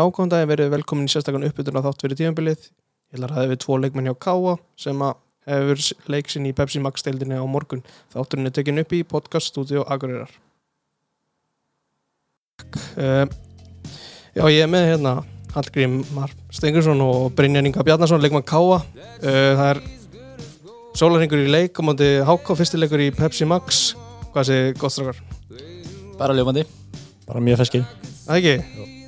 Ákvæmum daginn verið velkomin í sérstakann uppbytun á þátt fyrir tímabilið. Ég ætla að ræða við tvo leikmenn hjá Káa sem að hefur leiksinn í Pepsi Max deildinni á morgun. Þátturinn er tekin upp í podcaststudio Akureyrar. Uh, já, ég er með hérna Hallgrímar Stengursson og Brynjan Inga Bjarnason, leikmann Káa. Uh, það er sólarhingur í leik móti Háká, fyrstileikur í Pepsi Max. Hvað sé gott strákar? Bara ljómandi Bara mjög feskir Það ekki?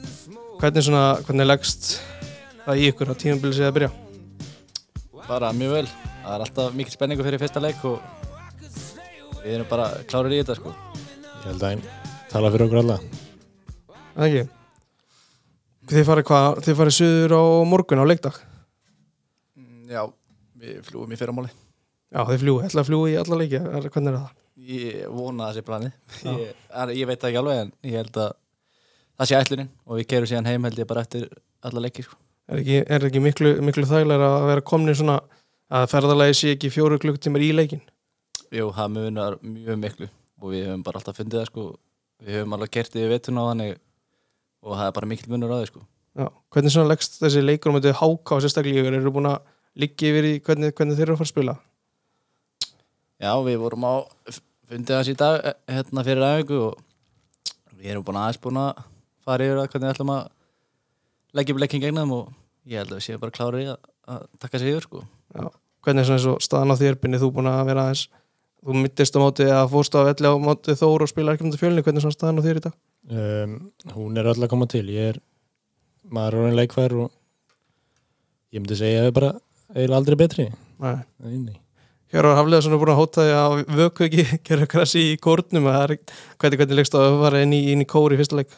Hvernig svona, hvernig leggst það í ykkur á tímabili séð að byrja? Bara mjög vel Það er alltaf mikil spenningu fyrir fyrsta leik og við erum bara klárir í þetta sko Ég held að einn tala fyrir okkur alla Það ekki? Þið farið hvað? Þið farið suður á morgun á leikdag? Já, við fljúum í fyrramáli Já, þið fljúi, ætla að fljúi í alla er, Hvernig er það? Ég vona það sé planið Já. ég, ég veit það ekki alveg en ég held að það sé ætlunin og við kerum síðan heim held ég bara eftir alla leiki sko. Er ekki, er ekki miklu, miklu þægilega að vera komni svona að ferðalagi sé ekki fjóru klukktímar í leikin? Jú, það munar mjög miklu og við höfum bara alltaf fundið það sko Við höfum alveg kertið í vettuna á þannig og það er bara mikil munur á því sko Já, hvernig svona leggst þessi leikur um þetta háká sérstaklega yfir? Eru búin að liggja yfir í hvernig, hvernig þeir eru að fara að spila? Já, við vorum á fundið í dag eh, hérna fyrir aðeingu og við erum búin aðeins búin að fara yfir að hvernig við ætlum að leggja upp leikinn gegnum og ég held að við séum bara klárið að, að taka sér yfir sko. Já, hvernig er svona eins og staðan á þér binni þú búin að vera aðeins þú mittist á móti að fórst á velli á móti Þór og spila ekki um þetta fjölni, hvernig er svona staðan á þér í dag? um, Hún er öll að koma til Ég er maður er orðin leikfær og ég myndi segja að ég er bara eiginlega aldrei betri Nei. Nei, nei. Hér var Haflega svona búin að hóta því að vöku ekki gera krassi í kórnum að það er hvernig, hvernig leggst á að fara inn í, inn í kóri í fyrsta leik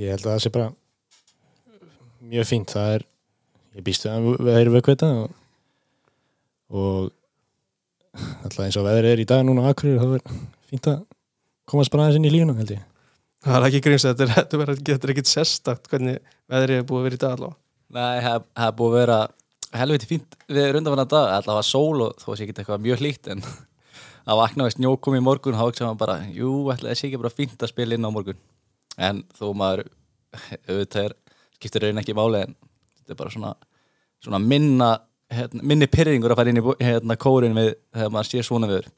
Ég held að það sé bara mjög fínt. Það er ég býstu að við erum vökkveita og, og alltaf eins og veðrið er í dag núna Akureyri þá er fínt að komast bara aðeins inn í lífuna held ég. Það er ekki gríms þetta er, þetta er, þetta er ekkit sérstakt hvernig veðrið er búið að vera í dag allavega. Nei, það það er búið að vera helviti fínt við rundanfanna dag, alltaf var sól og þó sé ekki eitthvað mjög hlýtt en að vakna við snjókum í morgun þá ekki maður bara, jú, ætla þessi ekki bara fínt að spila inn á morgun en þó maður auðvitað er, skiptir raun ekki máli en þetta er bara svona, svona minna hérna, minni pyrringur að fara inn í hérna, kórin við þegar maður sé svona viður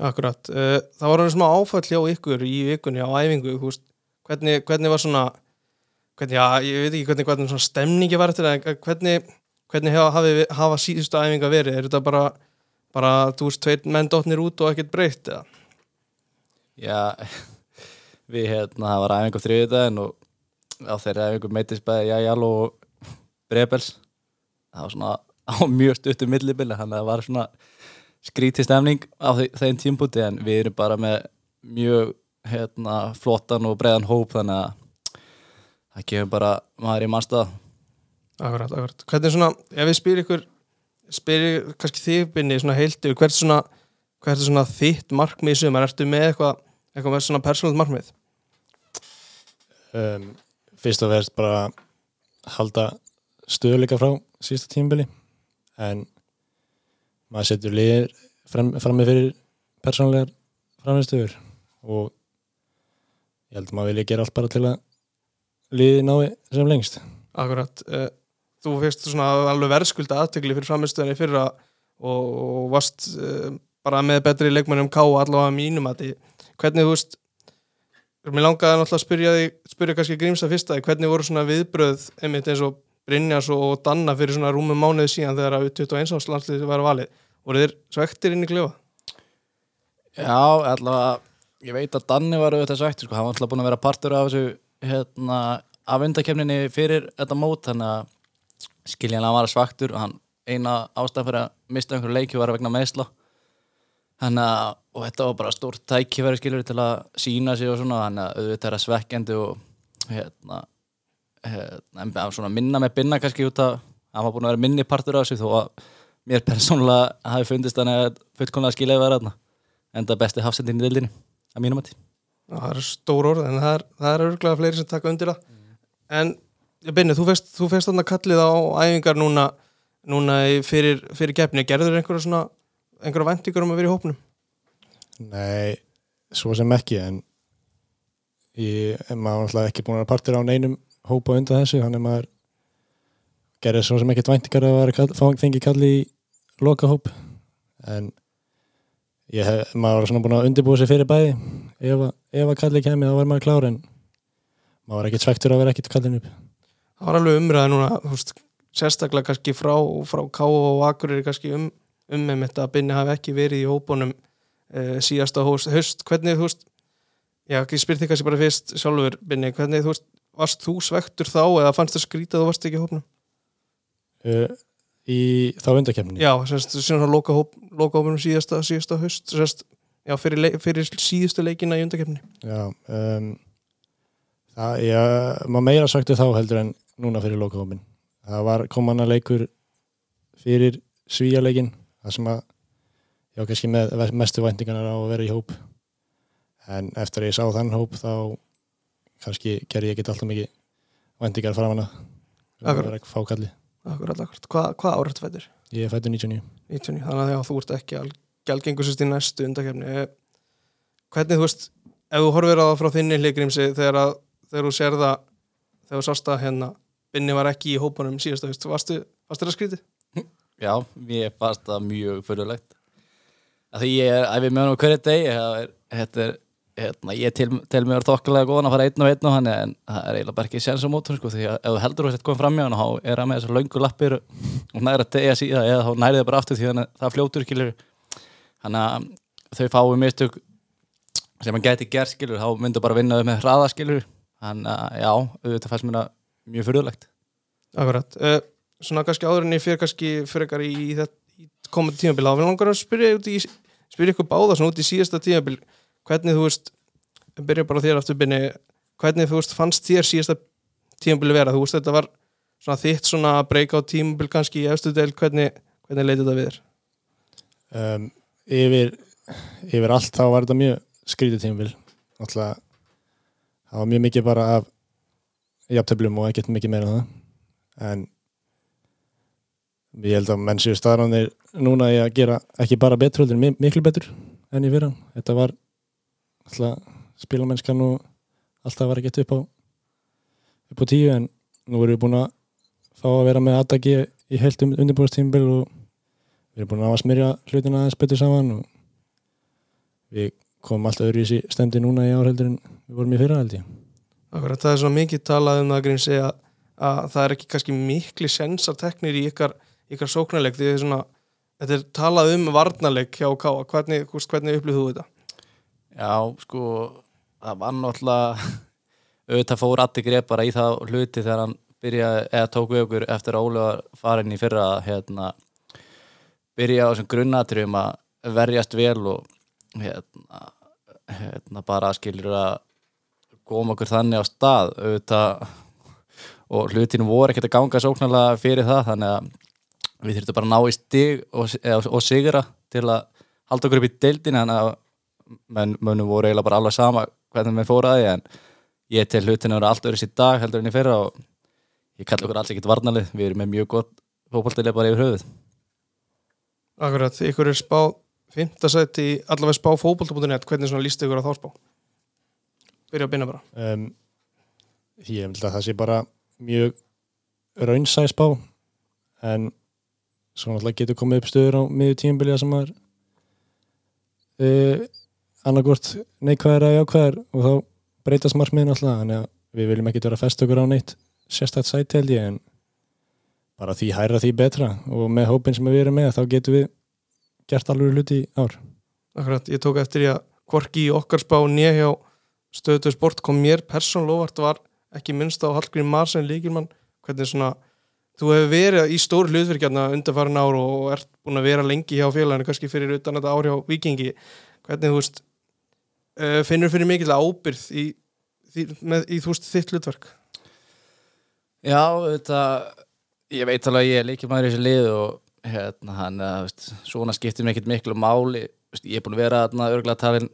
Akkurat, uh, það var hann smá áfall hjá ykkur í vikunni á æfingu húst, hvernig, hvernig var svona hvernig, já, ég veit ekki hvernig, hvernig svona stemningi var það, en hvernig hvernig hafa, hafi, hafa síðustu æfinga verið? Er þetta bara, bara þú veist, tveir menn dotnir út og ekkert breytt eða? Já, við hérna, það var æfingu á þriðudaginn og á þeirri æfingu meittist bæði Jæjal og Brebels það var svona á mjög stuttum millibili, þannig að það var svona skrítið stemning á þe- þeim tímpúti en við erum bara með mjög hérna, flottan og breiðan hóp þannig að það kemur bara maður í mannstað Akkurat, akkurat. Hvernig svona, ef við spyrir ykkur spyrir kannski þig binni svona heiltu, hvert svona er svona þitt markmið í sumar, ertu með eitthvað eitthvað með svona persónalt markmið? Um, Fyrst og verðst bara halda stöðuleika frá sísta tímabili en maður setur liðir fram, frammi fyrir persónlegar framherstöður og ég held að maður vilja gera allt bara til að liði nái sem lengst. Akkurat, uh, þú fyrst svona alveg verðskulda aðtökli fyrir framistöðinni fyrra og, og varst uh, bara með betri leikmennum K allavega mínum að því, hvernig þú veist mér langaði náttúrulega að spyrja því spyrja kannski grímsa fyrst að því, hvernig voru svona viðbröð einmitt eins og Brynjas og Danna fyrir svona rúmum mánuði síðan þegar að 21 árs landslið var valið, voru þeir svektir inn í klefa? Já, allavega, ég veit að Danni var auðvitað sagt, sko, hann var alltaf búin að vera partur af þessu, hérna, af undakefninni fyrir þetta mót, þannig að skiljanlega var svaktur og hann eina ástæð fyrir að mista einhverju leiki var vegna meðsla. Þannig að, og þetta var bara stórt tækifæri skilur til að sína sig og svona, þannig að auðvitað er það svekkjandi og, hérna, hérna, en svona minna með binna kannski út að hann var búin að vera minni partur af þessu þó að mér persónulega hafi fundist þannig að fullkomlega skiljaði vera þarna. Enda besti hafsendin í dildinni að mínum að Það er stór orð en það er, það er örgulega fleiri sem taka undir það. En Binni, þú fegst þarna kallið á æfingar núna, núna fyrir, fyrir gefni, gerður einhverja svona einhverja væntingar um að vera í hópnum? Nei, svo sem ekki en ég, en maður var alltaf ekki búin að partir á neinum hópa undan þessu hann er maður gerir svo sem ekkert væntingar að vera kall, fengi kalli í lokahóp. En ég hef, maður var svona búin að undirbúa sig fyrir bæði. Ef, að- ef að kalli kemi þá var maður klár en maður var ekkert svektur að vera ekkert kallin upp. Það var alveg umræða núna þú veist, sérstaklega kannski frá, frá K og Akureyri kannski um, um með þetta að Binni hafi ekki verið í hópunum uh, síðasta haust, haust hvernig þú veist já, ég spyr þig kannski bara fyrst sjálfur Binni, hvernig þú veist varst þú svektur þá eða fannst það skrítið að þú varst ekki í hópunum? uh, í þá undakefni Já, semst, síðan að loka, hóp, loka hópunum síðasta, síðasta haust semst, já, fyrir, leik, fyrir síðustu leikina í undakefni Já, um, það, já, maður meira sagti þá heldur en núna fyrir lokahómin. Það var koman að leikur fyrir svíjarleikin, það sem að, já, kannski með mestu væntingarnar á að vera í hóp. En eftir að ég sá þann hóp þá kannski gerði ég ekki alltaf mikið væntingar fram hana. Akkurat. Það var ekki fákalli. Akkurat, akkurat, Hva, hvað árætt fættir? Ég fættur 99. 99, þannig að já, þú ert ekki gælgengur sérst í næstu undakefni hvernig þú veist ef þú horfir á það frá þinni hlikrimsi þegar, þegar þú sér það þegar þú sást að hérna Binni var ekki í hópunum síðast varstu, varstu það skrítið? Já, mér fannst það mjög fyrirlegt því ég er æfið með hann á hverju deg þetta hérna, ég tel, tel mér þokkalega góðan að fara einn og einn og hann en það er eiginlega bara ekki séns á mótum sko, því að ef þú heldur þú sett komið fram í hann þá er hann með þessar löngu lappir og næri að degja síðan eða þá næri það bara aftur því að það fljótur skilur þannig að þau fáið mistök sem hann gæti gert skilur þá myndu bara vinna þau með hraða skilur þannig að já, auðvitað fannst mér mjög fyrirlegt Akkurat, uh, svona kannski áður en ég fyrir kannski frekar í, í, þetta- komandi tímabil þá vil langar að spyrja ykkur báða svona út í síðasta tímabil. Hvernig þú veist, byrja bara á þér aftur Binni, hvernig þú veist fannst þér síðasta tímabil vera, þú veist þetta var svona þitt svona breakout tímabil kannski í efstu del, hvernig, hvernig leiti þetta við þér? um, yfir, yfir allt þá var þetta mjög skrítið tímabil. Alltaf það var mjög mikið bara af jafntöflum og ekkert mikið meira en það. En ég held að menn séu staðránir núna í að gera ekki bara betur heldur miklu betur enn í fyrra. Þetta var alltaf spilamennskan og alltaf var ekki upp á upp á tíu en nú erum við búin að fá að vera með aðdagi í heilt um, undirbúrstímabil og við erum búin að að smyrja hlutina aðeins betur saman og við komum alltaf öðru í þessi stemdi núna í árheldur en við vorum í fyrra held ég. Akkurat, það er svona mikið talað um það segja að það er ekki kannski mikli sensar teknir í ykkar, ykkar sóknarleik því svona, þetta er talað um varnarleik hjá Káa, hvernig, hvernig upplýðu þú þetta? Já, sko, það var náttúrulega auðvitað fór Addi Greb bara í það hluti þegar hann byrjaði, eða tók við okkur eftir að Óli var farin í fyrra hérna, byrja á þessum grunnatriðum að verjast vel og hérna, hérna bara skilur að koma okkur þannig á stað auðvitað og hlutinu voru ekkert að ganga sóknarlega fyrir það þannig að við þurftum bara að ná í stig og, eða, og sigra til að halda okkur upp í deildin þannig að menn, mönnum voru eiginlega bara alveg sama hvernig að því en ég tel hlutinu að vera allt öðru sér dag heldur enn í fyrra og ég kalla okkur alls ekkert varnalið við erum með mjög gott fókbaltileg bara yfir höfuð. Akkurat, ykkur er spá fimmtasæti, allavega spá fótbolta.net hvernig svona líst ykkur á þá spá? Byrja að binna bara. Um, ég held að það sé bara mjög raunsæs bá en svo náttúrulega getur komið upp stöður á miður tímabiliða sem er uh, annarkvort neikvæðar eða jákvæðar og þá breytast markmiðin alltaf þannig að við viljum ekki vera að festa okkur á neitt sérstætt sæti held ég en bara því hæra því betra og með hópin sem við erum með þá getum við gert alveg hluti í ár. Akkurat, ég tók eftir í að hvorki í okkar spá nýja hjá stöðu sport kom mér persónlóvart var ekki minnst á Hallgrim Marsen líkilmann hvernig svona, þú hefur verið í stór hlutverkjarna undanfarin ár og ert búin að vera lengi hjá félaginu, kannski fyrir utan þetta ár hjá Vikingi, hvernig þú veist uh, finnur fyrir mikill ábyrð í, í, með, í þú veist þitt hlutverk? Já, þetta ég veit alveg að ég er líkið maður í þessu lið og hérna, hann, uh, veist, svona skiptir mér ekkert miklu máli. Veist, ég er búin að vera örgulega talin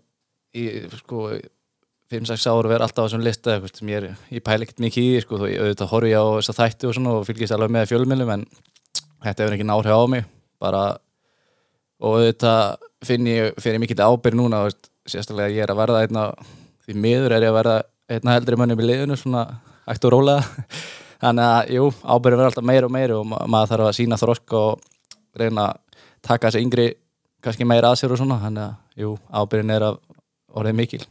í sko 5-6 ár og vera alltaf á þessum lista veist, sem ég, er, ég pæla ekkert mikið í sko, ég auðvitað horfi á þessa þætti og svona og fylgist alveg með fjölmjölum en þetta hefur ekki náhrif á mig. Bara og auðvitað finn ég fyrir mikill ábyrg núna veist, sérstaklega ég er að verða einna því miður er ég að verða einna heldri mönnum í liðinu svona hægt og rólega. Þannig að, jú, ábyrðin verður alltaf meira og meira og ma maður þarf að sína þroska og reyna að taka þessi yngri kannski meira að sér og svona þannig að, jú, ábyrðin er að orðið mikil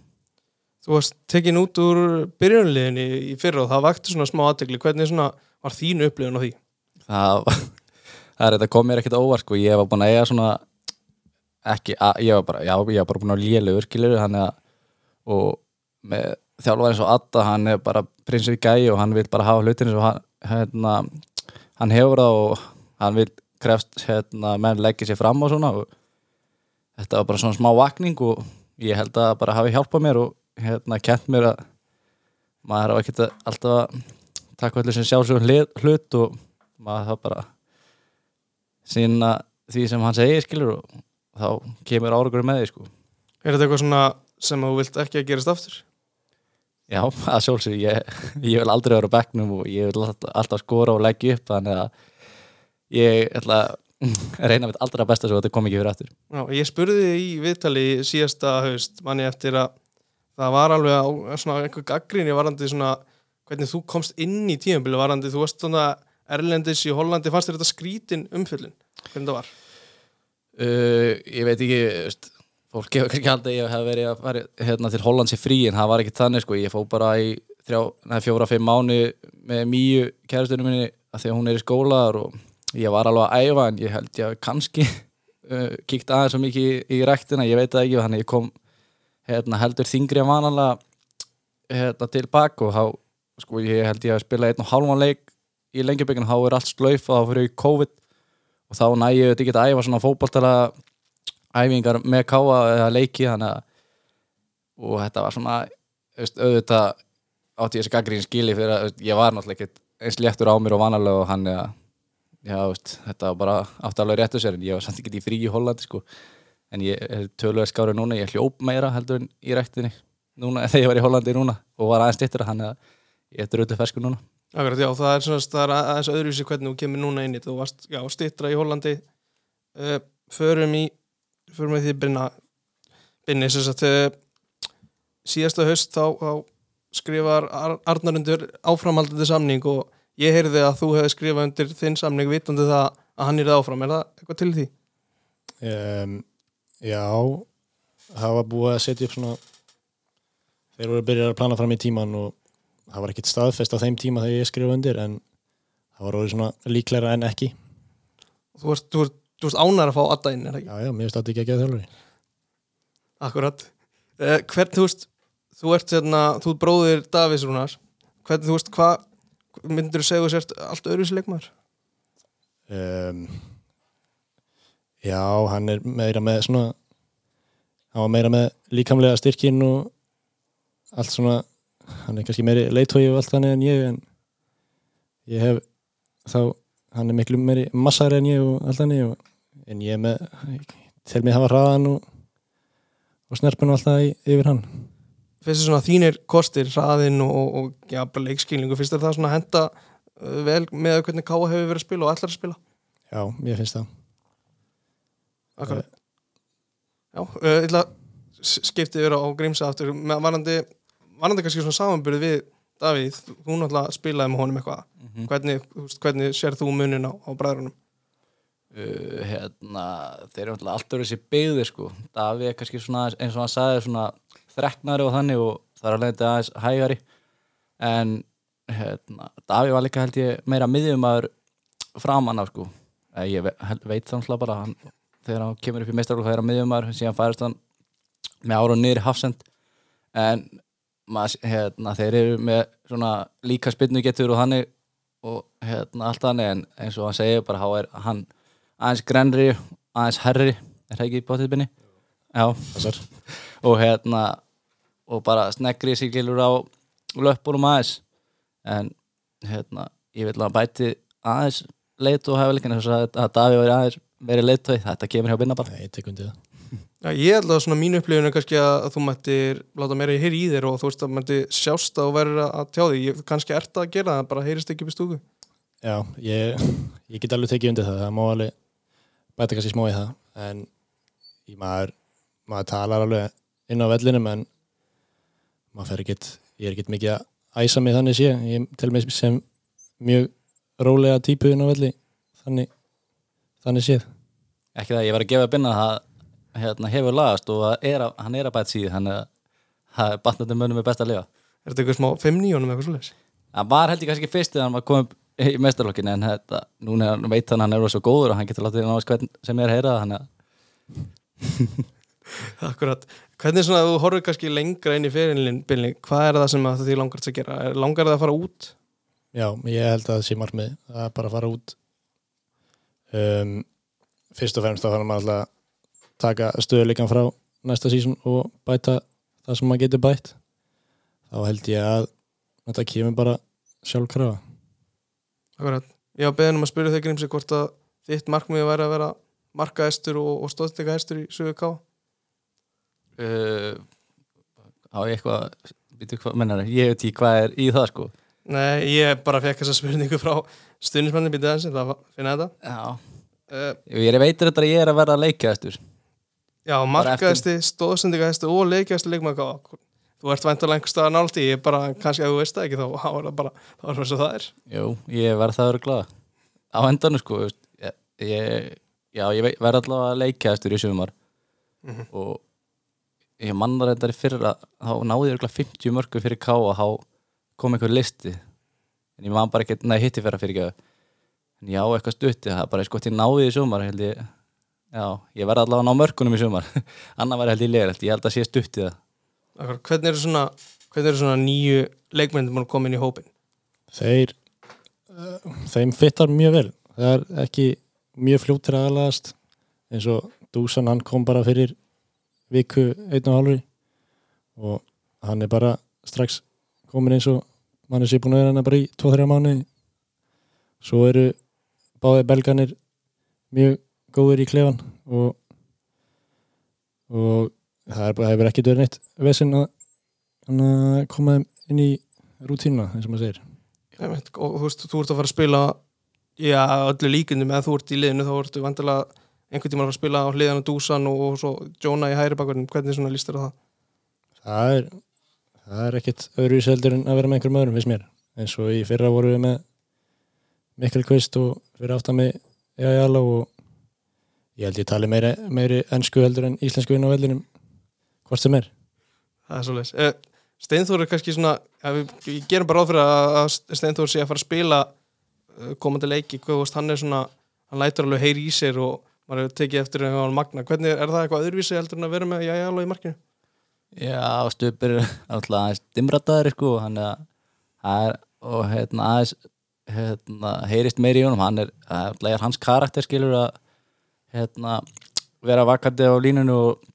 Þú varst tekin út úr byrjunliðinni í fyrra og það vakti svona smá aðtegli hvernig svona var þín upplifun á því? það, það er þetta kom mér ekkert óvart sko, ég var búin að eiga svona ekki, að, ég var bara, já, ég var bara búin að hann er og með þjálfar eins og Adda, hann er bara prinsið gæi og hann vil bara hafa hlutin eins og hann, hérna, hann hefur það og hann vil krefst, hérna, menn leggja sér fram og svona og þetta var bara svona smá vakning og ég held að bara hafi hjálpað mér og hérna, kent mér að maður hafa ekkert alltaf að taka allir sem sjálfsögum hlut og maður það bara sína því sem hann segir skilur og þá kemur áragur með því sko Er þetta eitthvað svona sem þú vilt ekki að gerast aftur? Já, að sjálfsög, ég, ég vil aldrei vera á bekknum og ég vil alltaf, skora og leggja upp þannig að ég ætla að reyna mitt allra besta svo að þetta kom ekki fyrir aftur Já, ég spurði þig í viðtali síðasta haust manni eftir að það var alveg á svona einhver gaggrinni varandi svona hvernig þú komst inn í tímabili varandi, þú varst svona Erlendis í Hollandi, fannst þér þetta skrítin umfyllin? Hvernig það var? uh, Ég veit ekki, veist, fólk hefur kannski haldið að ég hef verið að fara hérna, til Hollands í frí en það var ekki þannig sko, ég fó bara í þrjá, neða, fjóra, fimm mánu með mýju kæristunum minni að því að hún er í skólaðar og ég var alveg að æfa en ég held ég að kannski uh, kíkt aðeins svo mikið í, í rektina, ég veit það ekki þannig ég kom hérna, heldur þingri en vanalega hérna, tilbaka og þá, sko, ég held ég að spila einn og halvan leik í lengjubygginu, þá er allt slöyf og þá fyrir ég COVID og þá næ ég þetta ekki að æfa svona fótballtala æfingar með káa eða leiki þannig að og þetta var svona auðvitað átti ég þessi gaggrín skili fyrir að ég var náttúrulega ekki eins léttur á mér og vanalega og hann já, veist, þetta var bara átti alveg réttu sér en ég var samt ekki í frí í Hollandi sko. En ég er tölulega skárið núna ég hljóp meira heldur en í rektinni núna þegar ég var í Hollandi núna og var aðeins stittur hann eða ég er drötu fersku núna. Akkurat, já, það er svona það er aðeins öðruvísi hvernig þú kemur núna inn í þetta. Þú varst, já, stittra í Hollandi uh, förum í förum við því byrna byrni, sem sagt uh, síðasta haust þá, þá skrifar Ar Arnarundur áframhaldandi samning og ég heyrði að þú hefði skrifað undir þinn samning vitandi það að hann er áfram, er það eitthvað til því? Um, já, það var búið að setja upp svona þeir voru að byrja að plana fram í tíman og það var ekkert staðfest á þeim tíma þegar ég skrifa undir en það var orðið svona líklæra en ekki Þú varst, þú varst, þú varst ánar að fá adda inn, er það ekki? Já, já, mér finnst þetta ekki ekki að þjálfari Akkurat uh, Hvern, þú veist, þú ert hérna þú ert bróðir Davís Rúnars Hvern, þú veist, hvað myndir þú segja þú sért allt öðruvísi leikmaður? um, Já, hann er meira með svona hann var meira með líkamlega styrkin og allt svona hann er kannski meiri leitói og allt þannig en ég en ég hef þá, hann er miklu meiri massari en ég og allt þannig og, en ég er með til mig hafa hraðan og, og snerpun og allt það í- yfir hann Finnst þið svona þínir kostir, hraðinn og, og, já, bara leikskilningu, finnst þér það svona henda uh, vel með hvernig Káa hefur verið að spila og ætlar að spila? Já, mér finnst það Akkurat. Já, uh, ég ætla að s- skipta yfir á Grímsa aftur. Með varandi, varandi kannski svona samanbyrði við Davíð, þú náttúrulega spilaði með honum eitthvað. Mm. hvernig, þú veist, hvernig sér þú munin á, á bræðrunum? uh, hérna, þeir eru náttúrulega allt öðru sér byggðir sko. Davíð er kannski svona eins og hann sagði svona þreknari og þannig og það er alveg aðeins hægari. En hérna, Davíð var líka held ég meira miðjumæður framan af sko. Eh, ég ve held, veit þannig bara hann, þegar hann kemur upp í meistarflokk það er að miðjumæður síðan færist hann með ára niður í hafsend. En maður, hérna, þeir eru með svona líka spinnu getur og þannig og hérna allt þannig. En eins og hann segir bara þá er hann aðeins grenri, aðeins herri er það ekki í bótiðbynni? Já, Þessar og hérna og bara sneggri sig gilur á löpunum aðeins. En hérna, ég vil að hann bæti aðeins leit og eins og að Daví væri aðeins verið leitói, þetta kemur hjá binna bara. Nei, ég tek undir það. Já, ég held að svona mínu upplifun er kannski að þú mættir láta meira í heyri í þér og þú veist að mætti sjást að þú verður að tjá því ég, kannski ert að gera það, bara heyrist ekki upp í stúku. Já, ég, ég get alveg tekið undir það. Það má alveg bæta kannski smá í það. En ég, maður, maður talar alveg inn á vellinum en maður fer ekkit ég er ekkit mikið að æsa mig þannig sé. Ég tel mig sem mjög rólega típu inn á velli þannig, þannig séð ekki það, ég var að gefa binna að það hérna, hefur lagast og að er að, hann er að bæta síði þannig að það er batnandi mönnum er best að lifa Er þetta eitthvað smá 5-9 eitthvað svoleiðis? hann var held ég kannski ekki fyrst þegar hann var komið í mestarlokkinu en þetta, núna er hann veit hann að hann er svo góður og hann getur látið náðast hvern sem er að heyra það þannig að Akkurat. Hvernig svona, þú horfir kannski lengra inn í fyrirlin, Billy, hvað er það sem að þið langar að gera? Er- Langar það að fara út? Já, ég held að það sé markmið það er bara að fara út um, fyrst og fremst þá þannig maður alltaf að taka stöðuleikan frá næsta sísón og bæta það sem maður getur bætt þá held ég að þetta kemur bara sjálfkrafa Akkurat. Ég var beðin um að spyrja þig Grímsi hvort að þitt markmiði væri að vera markaðestur og, og stóðstekahestur í sögu K. uh, á ég eitthvað býtu hvað mennar, ég veit ekki hvað er í það sko Nei, ég bara fekk þessa spurningu frá stuðnismannin býtið aðeins, það finna þetta. já. Uh, ég veitur þetta að ég er að verða leikjastur já, markaðesti, stóðsendikahestur og leikmaður K. Þú ert væntalega einhver staðar nált í, ég bara, kannski að þú veist það ekki, þá er það bara, þá er það svo það er. jú, ég verð það að vera glada á endanum sko ég, ég, já, ég verð allavega leikjastur í sumar Mhm. og ég mannar þetta í fyrra þá náði ég örugglega 50 mörgum fyrir K og þá kom einhver listi en ég man bara ekki, neða hitti fyrir að fyrir en já, eitthvað stutti það er bara sko, ég náði því í sumar held ég. Já, ég verð allavega að ná mörgunum í sumar. Annar verð held ég legar, ég held að sé stutti það. Akkurat. Hvernig eru svona, hvernig eru svona nýju leikmennir búin að koma inn í hópin? þeir uh, þeim fittar mjög vel. Það er ekki mjög fljóttir aðalagast eins og Dúsan hann kom bara fyrir viku einn og hálfri. Og hann er bara strax komin eins og mann er sér búin að vera hann bara í 2-3 mánu svo eru báði belganir mjög góður í klefan og og það er bara, hefur ekki verið neitt vesinn að, að koma inn í rútínuna, eins og maður segir. Einmitt, og þú veist, þú ert að fara að spila já, öllu líkundum eða þú ert í liðinu þá ertu vantilega einhvern tíma að fara að spila á hliðan og Dúsan og, og svo Jóna í hæri bakverðin hvernig svona líst þér það? það er það er ekkit öðruvísi heldur en að vera með einhverjum öðrum finnst mér, eins og í fyrra voru við með Mikkel Kvist og fyrir aftan með Jajala og ég held ég tali meiri, meiri ennsku heldur en íslensku inn á vellinum hvort sem er Það er svoleiðis. Eh, Steinþór er kannski svona, ja, við, við gerum bara ráð fyrir að Steinþór sé að fara að spila uh, komandi leiki, veist, hann er svona, hann lætur alveg heyri í sér og maður hefur tekið eftir hann magna. Hvernig er það eitthvað öðruvísi heldur en að vera með alveg í markinu? Já, stupir er alltaf aðeins dimrataður sko, hann er, hann er og hérna aðeins hérna, heyrist meiri í honum, hann er, alltaf er hans karakter skilur að hérna, vera vakandi á línunu og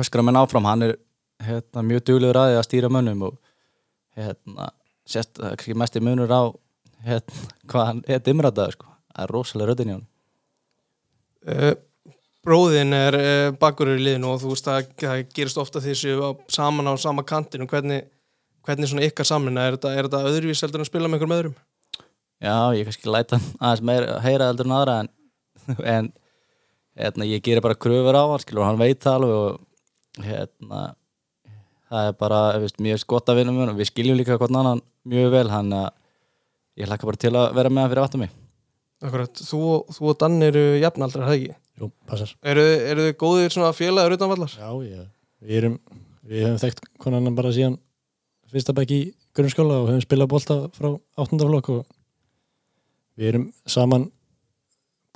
öskra menn áfram, hann er hérna, mjög duglegur að því að stýra mönnum og hérna, sérst, er mest í munur á hérna, hvað hann er dimrataður sko, það er rosalega röddin í honum. Uh, bróðin er uh, bakverður í liðinu og þú veist, það, það gerist ofta því á- saman á sama kantinu. Hvernig, hvernig svona ykkar samin, er þetta, er þetta en að spila með einhverjum öðrum? Já, ég kannski læta hann aðeins meira heyra heldur en aðra en, en hérna, ég gerir bara kröfur á hann skilur, hann veit það alveg og hérna það er bara, veist, mjög gott að vinna með hann og við skiljum líka hvern annan mjög vel hann að ég hlakka bara til að vera með hann fyrir aftan mig Akkurat, þú, þú og Dan eru jafnaldrar, er það ekki? Jú, passar Eru, eru þið góðir svona félagar utanvallar? Já, já, við erum við höfum þekkt konan annan bara síðan fyrsta bekk í grunnskóla og höfum spilað bolta frá áttundaflokk og við erum saman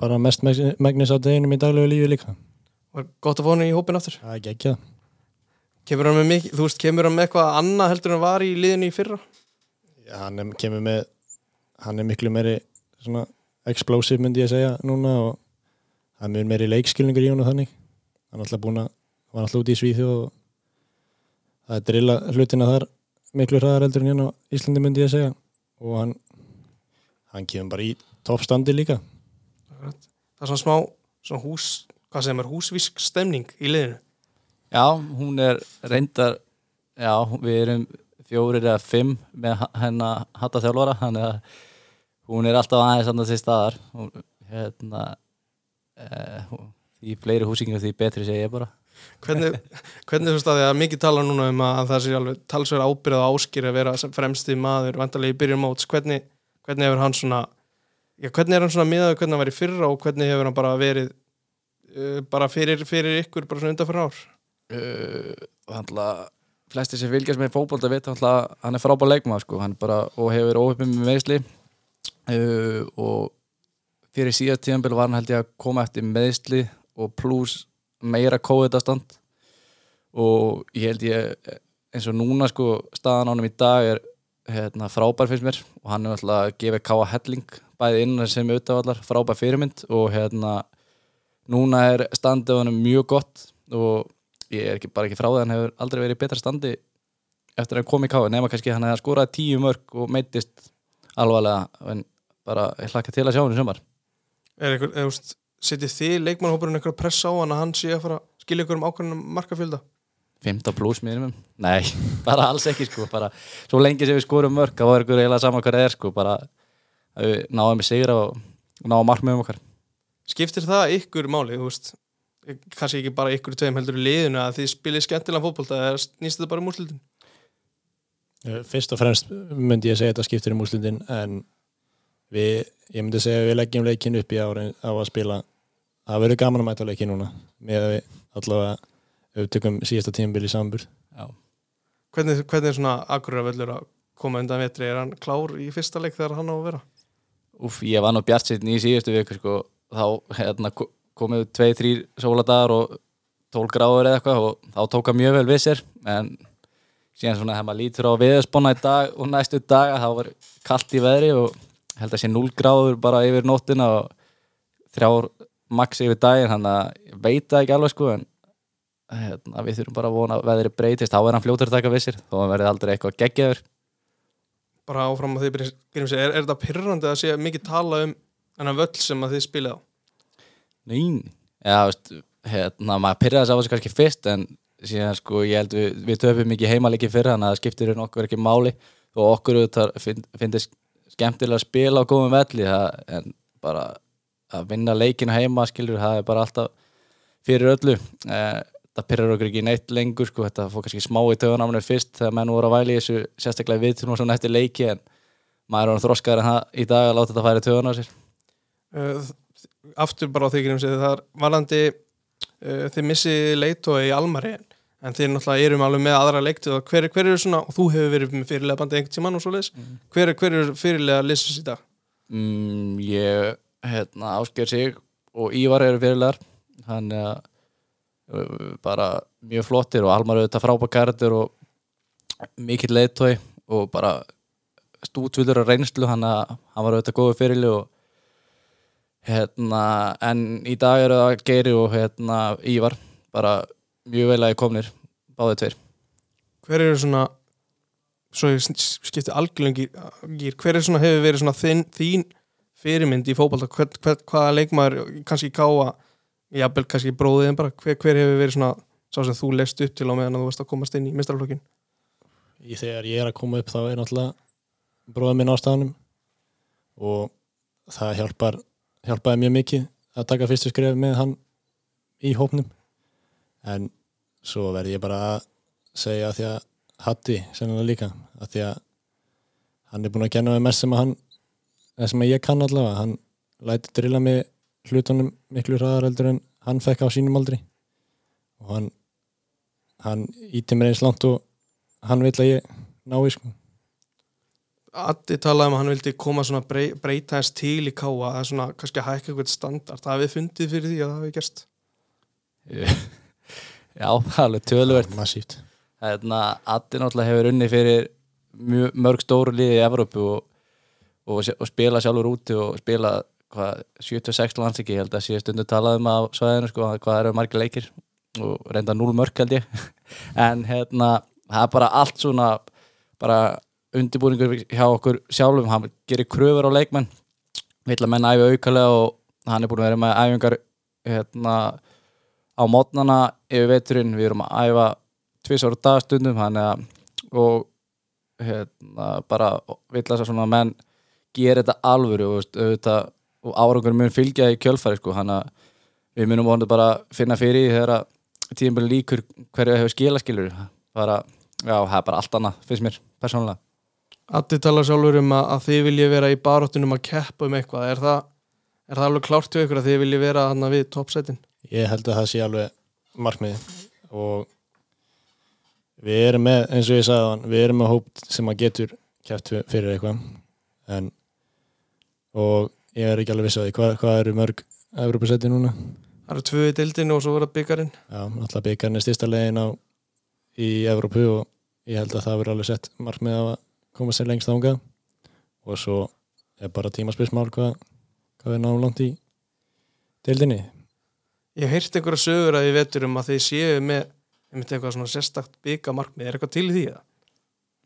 bara mest megnis- á deginum í daglegu lífi líka Var gott að hann í hópin aftur? það er geggjað Kemur hann með mikið, þú veist, kemur hann með eitthvað annað heldur en var í liðinu í fyrra? Já, hann er, kemur með hann er miklu meiri svona explosive myndi ég að segja núna og hann er meiri leikskilningur í hún og þannig hann er alltaf búin að hann var alltaf út í Svíþjóð og það er drilla hlutina þar miklu hraðar heldur en hérna á Íslandi myndi ég að segja og hann hann kemur bara í toppstandi líka. Það er svona smá, svona hús, hvað sem er, húsvísk stemning í liðinu. Já, hún er reyndar já, við erum fjórir eða fimm með hennar hatta þjálfara þannig að hún er alltaf aðeins annað til staðar hún, hérna eh, því fleiri húsingar því betri segi ég bara hvernig, hvernig þú veist að því að mikið tala núna um að það sé alveg talsverð ábyrð og áskýr að vera sem fremsti maður vantarlega í byrjun móts, hvernig, hvernig hefur hann svona já, hvernig er hann svona miðað hvernig hann var í fyrra og hvernig hefur hann bara verið uh, bara fyrir, fyrir ykkur bara svona undan fyrir ár? Uh, Þannig að flesti sem fylgjast með fótbolta veit hann er frábær leikmaður sko. bara, og hefur óöfum með meðsli uh, og fyrir síðast tíðanbíl var hann held ég að koma eftir meðsli og pluss meira kóðitastand og ég held ég eins og núna sko staðan ánum í dag er hérna, frábær finnst mér. Og hann er alltaf að gefa káa helling bæði innan sem auðvitaðvallar, frábær fyrirmynd. Og hérna núna er standið hann mjög gott. Og ég er ekki, bara ekki frá það hann hefur aldrei verið í betra standi eftir að hann kom í káa nema kannski hann hefði skorað tíu mörg og meittist alvarlega. En bara hlakka til að sjá hann í sumar. Er eitthvað, eða veist, setið þið leikmannhópurinn eitthvað pressa á hann að hann sé að fara að skilja ykkur um ákveðnum markafjölda 15 pluss minimum, nei, bara alls ekki sko, bara svo lengi sem við skorum mörg þá er ykkur eiginlega saman hvað það er sko bara að við náum með sigra og náum markmiðum okkar. Skiptir það ykkur máli, þú veist kannski ekki bara ykkur tveim heldur í liðinu að þið spilir skemmtilega fótbolta eða snýst þetta bara um úrslitin? Eh, Fyrst og fremst myndi ég segja þetta skiptir um úrslindin en við, ég myndi segja að við leggjum leikin upp í ári á að spila. Það verður gaman að mæta leikin núna með að við allavega við tökum síðasta tímabil í sambur Já, hvernig, hvernig er svona Akureyravöllur að koma undan vetri? Er hann klár í fyrsta leik þegar hann á að vera? Úf, ég var nú bjart sitt í síðustu viku sko, þá hérna, ko- komuðu tvei, þrýr sóladagar og tól gráður eða eitthvað og þá tók hann mjög vel við sér. En síðan svona þegar maður lítur á viðsponna í dag og næstu daga þá var kallt í veðri og held að sé 0 gráður bara yfir nóttina og þrjár max yfir daginn þannig að ég veit það ekki alveg sko en hérna, við þurfum bara að vona að veðri breytist. Þá er hann fljótur að taka við sér þó hann verði aldrei eitthvað geggjaður. Bara áfram að þið byrjum sig, er, er þetta pyrrandi að sé mikið tala um þennan völl sem að þið spilið á? Nein, já, veist, hérna, maður pyrraði þess á þessu kannski fyrst en síðan sko, ég held við, við töfum mikið heimalegi fyrir þannig að það skiptir okkur ekki máli. Og okkur finn- finnst skemmtilega að spila á góðum velli það, en bara að vinna leikinu heima skilur, það er bara alltaf fyrir öllu. Eh, það pyrrar okkur ekki neitt lengur sko, þetta fór kannski smá í töðunáminu fyrst þegar menn voru að væli þessu sérstaklega við og svona eftir leiki en maður er orðinn þroskaður en það í dag að láta þetta færi töðun á sér uh, aftur bara á því grímsi það er varandi uh, þið missið leitói í Almari en þið náttúrulega erum alveg með aðra leiktu og hver, hver eru svona, og þú hefur verið með fyrirlega bandið einhvern tímann og svo leis hver, hver eru fyrirlega lisus í dag? Mm, ég, hérna, bara mjög flottir og Almar auðvitað frábæk kærtur og mikill leiðtói og bara stútvöldur af reynslu hann að hann var auðvitað góðu fyrirli og hérna, en í dag eru það Geiri og hérna Ívar. Bara mjög vel að komnir báðið tveir. Hver eru svona svo ég skipti algjörlega gýr hver er svona hefur verið svona þín, þín fyrirmynd í hver, hvaða leikmaður, kannski káa jafnvel kannski bróðiðin bara. Hver, hver hefur verið svona sá sem þú leist upp til á meðan þú varst að komast inn í mistralflokkin í þegar ég er að koma upp þá er náttúrulega bróða minn á staðnum og það hjálpar hjálpaði mjög mikið að taka fyrstu skref með hann í hópnum. En svo verð ég bara að segja að því að Hatti sennilega líka að því að hann er búin að kenna mig mest sem að hann sem að ég kann allavega. Hann læti drilla mig hlutunum miklu hraðar heldur en hann fekk á sínum aldri. Og hann hann íti mér eins langt og hann vil að ég nái sko. Addi talaði um að hann vildi koma svona brey, breyta þess til í káa það er svona kannski að hækka eitthvað standart það hafið fundið fyrir því að það hafi gerst? Já, alveg töluvert. Massíft. Hérna, Addi náttúrulega hefur unni fyrir mjög, mörg stóru liði í Evrópu og, og, og spila sjálfur úti og spila hvað, 76 landsiki, ég held að síðan stundu talaðum á svæðinu sko, hvað eru margir leikir og reynda 0 mörg held ég. En hérna, það er bara allt svona bara undirbúningur hjá okkur sjálfum, hann gerir kröfur á leikmenn. Vill að menn æfi aukalega og hann er búin að vera með æfingar hérna á mótnana yfir veturinn, við erum að æfa tvisar á dagstundum að og hérna bara vill að svona menn gera þetta alvöru og, auðvitað, og árangur mun fylgja í kjölfæri sko, hann að við munum vonandi bara finna fyrir því þegar að tíðinbæli líkur hverju hefur skilaskilur bara, já, það er bara allt annað finnst mér, persónulega. Addi tala sjálfur um að, að þið vilji vera í baróttunum að keppa um eitthvað. Er það, er það alveg klárt hjá ykkur að þið vilji vera hann við toppsetin? Ég held að það sé alveg markmiði og við erum með, eins og ég sagði hann, við erum með hóp sem að getur kæft fyrir eitthvað. En og ég er ekki alveg viss á því hvað, hvað eru mörg Evropasæti núna? Það eru tvö í dildinu og svo verða byggarinn Já, alltaf byggjarinn er styrsta legin á í Evrópu og ég held að það verður alveg sett markmið á að koma sér lengst ánga og svo er bara tímaspilsmál hvað, hvað er náum langt í deildinni. Ég hef heyrt einhverja sögur að ég vetur um að þið séu með einmitt eitthvað svona sérstakt byggamarkmið er eitthvað til í því það?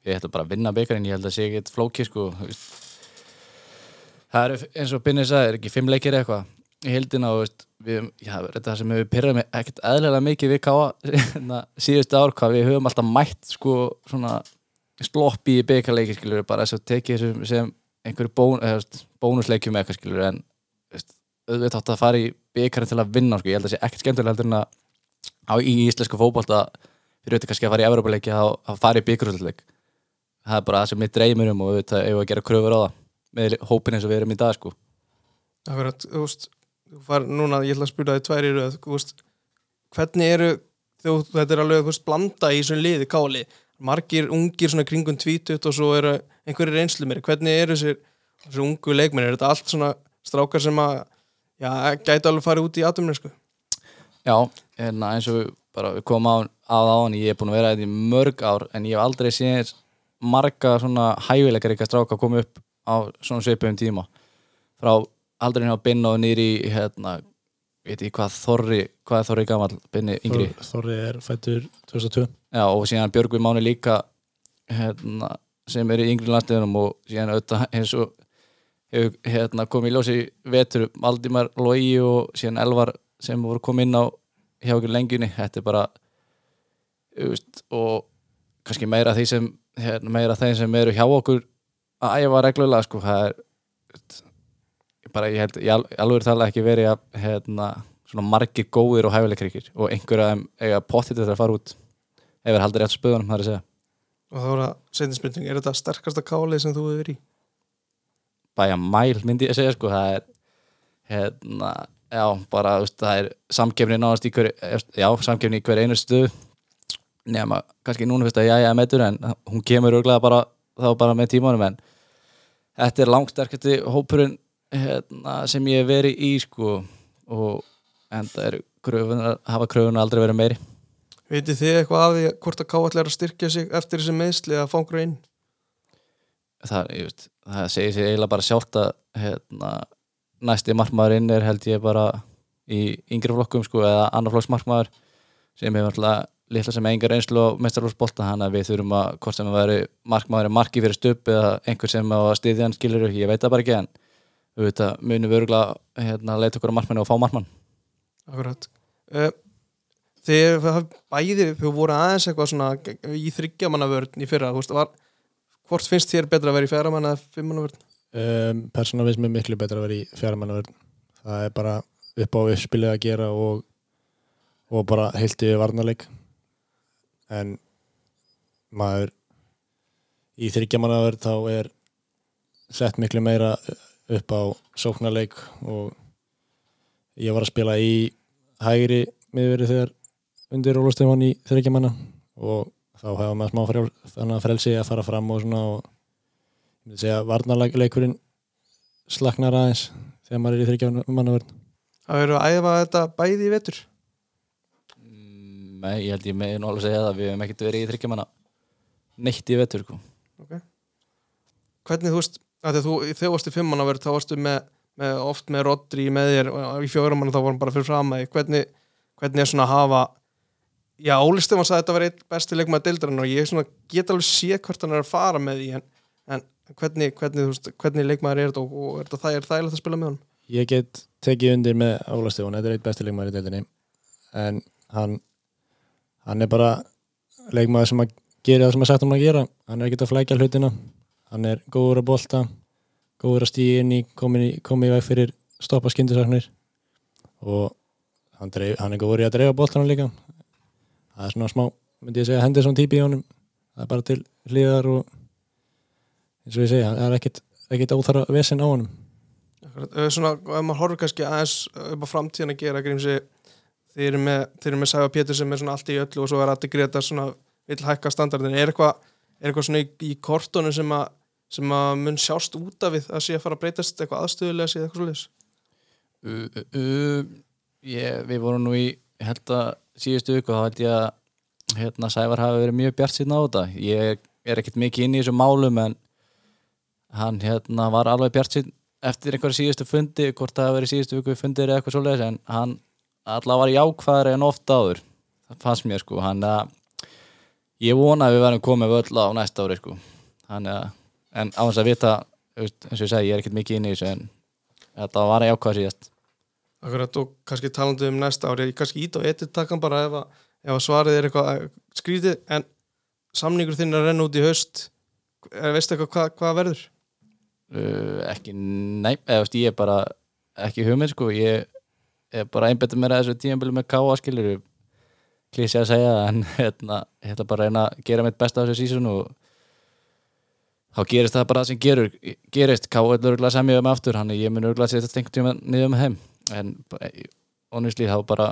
ég ætla bara að vinna byggarinn, ég held að sé ekki flóki sko. Það eru eins og Binni sagði, er ekki fimm leikir eitthvað? Í heldina og veist, við, já, þetta það sem hefur pyrrað mig ekkert eðlilega mikið við káa hérna, síðustu ár hvað við höfum alltaf mætt sko svona sloppi í byggarleiki skilur bara þess að tekið þessu sem einhverju bón, bónusleikjum eitthvað skilur en veist, auðvitað átt að fara í byggarinn til að vinna sko, ég held að sé ekkert skemmtilega heldur en að í íslensku fótbolta fyrir auðvitað kannski að fara í Evropaleiki að, að fara í byggarúsleik það er bara það sem mitt dreymir um og auðvitað eigum við að gera kröfur á það með hópin eins og við erum í dag sko. Akkurat, þú veist, þú far núna, ég ætla að spyrja þig tvær í röð, þú veist, hvernig eru, þú, þetta er alveg, þú veist, blanda í þessum liði káli, margir ungir svona kringum tvítut og svo eru einhverjir reynslu mér, hvernig eru þessir, þessir ungu leikmenn, er þetta allt svona strákar sem að, já, gæti alveg farið út í atumni, sko? Já, en eins og við bara við komum á, að á hann, ég er búin að vera þetta í mörg ár en ég hef aldrei séð marga svona hæfileikar eitthvað stráka koma upp á svona svipum tíma. Frá aldrei hjá Binna og nýri hérna, veit ég hvað Þorri hvað er Þorri gamall, Binni yngri? Þor- Þorri er fættur 2002. Já, og síðan Björgvi Máni líka hérna, sem er í yngri landsliðunum og síðan auðvitað eins og hefur hérna, komið í ljósi vetur Valdimar Logi og síðan Elvar sem voru komið inn á hjá okkur lengjunni. Þetta er bara veist, og kannski meira því sem hérna, meira þeim sem eru hjá okkur að æfa reglulega sko, það er bara ég held, ég al- alveg tala ekki verið að hérna, svona margir góðir og hæfileikríkir og einhverja af þeim eiga pottið til að fara út ef er haldið rétt spöðunum, það er að segja Og þá er það seinni spurning, er þetta sterkasta kálið sem þú hefur verið í? bæja mæl myndi ég að segja sko það er hérna, já, bara þú veist, það er samkefni náðast í hver já, samkefni í hver einu stuð nema, kannski núna fyrst að ég er meður en hún kemur örglega bara þá bara með tímanum en þetta er langsterkasti hópurinn hérna, sem ég hef verið í sko og en það er kröfunar, hafa kröfunar aldrei verið meiri Vitið þið eitthvað af því hvort að ká allir að styrkja sig eftir þessi meðsli að fangra inn? það, ég veist, það segir sér eiginlega bara sjálft að hérna, næsti markmaðurinn er held ég bara í yngri flokkum sko, eða annar flokks markmaður sem hefur alltaf litla sem engar reynslu á mestarlófsbolta hann að við þurfum að hvort sem að veri markmaður er marki fyrir stup eða einhver sem á að styðja hann skilur ég veit það bara ekki en við veit að munum við örgulega hérna, leita okkur á markmanni og fá markmann Akkurat uh, hafið bæði, þau voru aðeins eitthvað svona í þryggjamanna vörn í fyrra, þú veist, var hvort finnst þér betra að vera í fjæramanna eða fimmanna vörn? Um, Persóna finnst mér miklu betra að vera í fjármannavörn. Það er bara upp á uppspilið að gera og, og bara heilt yfir varnarleik. En maður í þryggjamannavörn þá er sett miklu meira upp á sóknarleik og ég var að spila í hægri miðveri þegar undir Ólafstefán í þryggjamanna og þá hefa maður smá frjál, þannig að frelsi að fara fram og svona og ég myndi segja að varnarleikurinn slaknar aðeins þegar maður er í þryggjamanavörn Það verður að æfa þetta bæði í vetur Nei, ég held ég með nú alveg að segja það við hefum ekkert verið í þryggjamanna neitt í vetur sko. Hvernig þú veist, að þú, þegar þú varst í fimmanna vörn þá varstu með, með, oft með Rodri með þér og í fjóramanna þá vorum bara fyrir fram að hvernig, hvernig er svona að hafa Já, Óli Stefán sagði að þetta var eitt besti leikmaður deildarinn og ég svona get alveg sé hvert hann er að fara með því en, en hvernig, hvernig, veist, hvernig leikmaður er þetta og, og er þetta það er þægilegt að spila með hann? Ég get tekið undir með Ólafstefán, þetta er eitt besti leikmaður í deildinni en hann hann er bara leikmaður sem að gera það sem að sagt um að gera. Hann er ekkert að flækja hlutina. Hann er góður að bolta góður að stíða inn í komið í, veg fyrir stoppa skyndisaknir og hann, dreif, hann er góður í að dreifa boltanum líka. Það er svona smá, myndi ég segja, Henderson típi í honum. Það er bara til hlýðar og eins og ég segja, það er ekkit, ekkit óþara vesen á honum. Eh, Svona, ef maður horfir kannski aðeins upp á framtíðan að gera grímsi þeir eru með, með Sæfa Pétur sem er svona allt í öllu og svo er Atti Greta svona vill hækka standardin, er eitthvað eitthvað svona í, í kortunum sem að sem að mun sjást út af við að sé að fara að breytast eitthvað aðstöðulega síðan eitthvað svolítið uh, uh, uh, ég, Við vorum nú í held að síðustu viku þá held ég að hérna, Sævar hafi verið mjög bjart síðan á þetta. Ég er ekkert mikið inn í þessu málum en hann hérna var alveg bjart síðan eftir einhverja síðustu fundi hvort það hafi verið síðustu viku fundir eða eitthvað svoleiðis en hann allavega var jákvæðari en oft áður það fannst mér sko. Hann að ég vona að við verðum komið völl á næsta ári sko. Hann að en á þess að vita eins og ég segi, ég er ekkert mikið inn í þessu en þetta var jákvæð síðast. Akkurat og kannski talandi um næsta ári kannski ít og etið takkan bara ef að, ef að svarið er eitthvað eh, skrítið en samningur þinn að renna út í haust. Eh, veistu eitthvað hvað, hvað verður? uh, ekki, nei, eða veist, ég er bara ekki hugmynd sko, ég er bara einbetið mér að þessu tímabili með káa skilur klísi að segja það, en hérna, ég ætla bara að reyna að gera mitt besta á þessu sísun og þá gerist það bara það sem gerur, gerist. Káa er örgulega semja um aftur, hann ég mun örgulega setja einhvern tíma niður með heim en honestly þá bara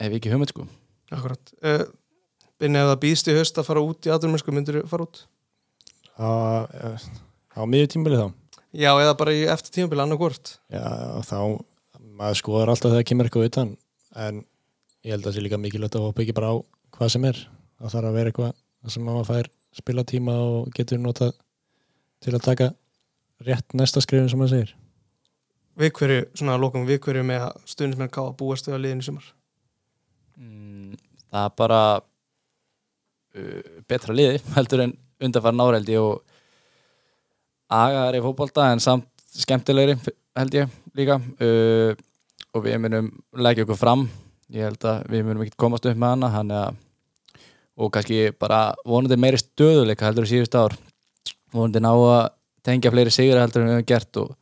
hef ég ekki hugmynd sko. Akkurat. Uh, Binni ef það býðst í haust að fara út í aðrumennsku myndir þú fara út? á, á miðju tímbili þá? Já, eða bara í eftir tímabili annarkvort já, þá, maður skoðar alltaf þegar kemur eitthvað utan en ég held að það sé líka mikilvægt að hoppa ekki bara á hvað sem er. Það þarf að vera eitthvað sem maður fær spilatíma og getur notað til að taka rétt næsta skrifin sem maður segir. Við hverju, svona að lókum við hverju með að stundismenn ká að búast við að liðin í sumar? Mm, það er bara uh, betra liði heldur en undarfæra náreldi og agaðar í fótbolta en samt skemmtilegri held ég líka uh, og við munum leggja okkur fram. Ég held að við munum ekki komast upp með hana að og kannski bara vonandi meiri stöðuleika heldur í síðust ár. Vonandi ná að tengja fleiri sigur heldur en við höfum gert og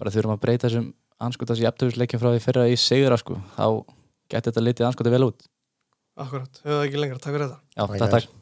bara þurfum að breyta þessum anskotas í aftöfisleikin frá því fyrra í sigur sko, þá geti þetta litið anskotið vel út. Akkurat, höfðu það ekki lengra, takk fyrir þetta. Já, Takk takk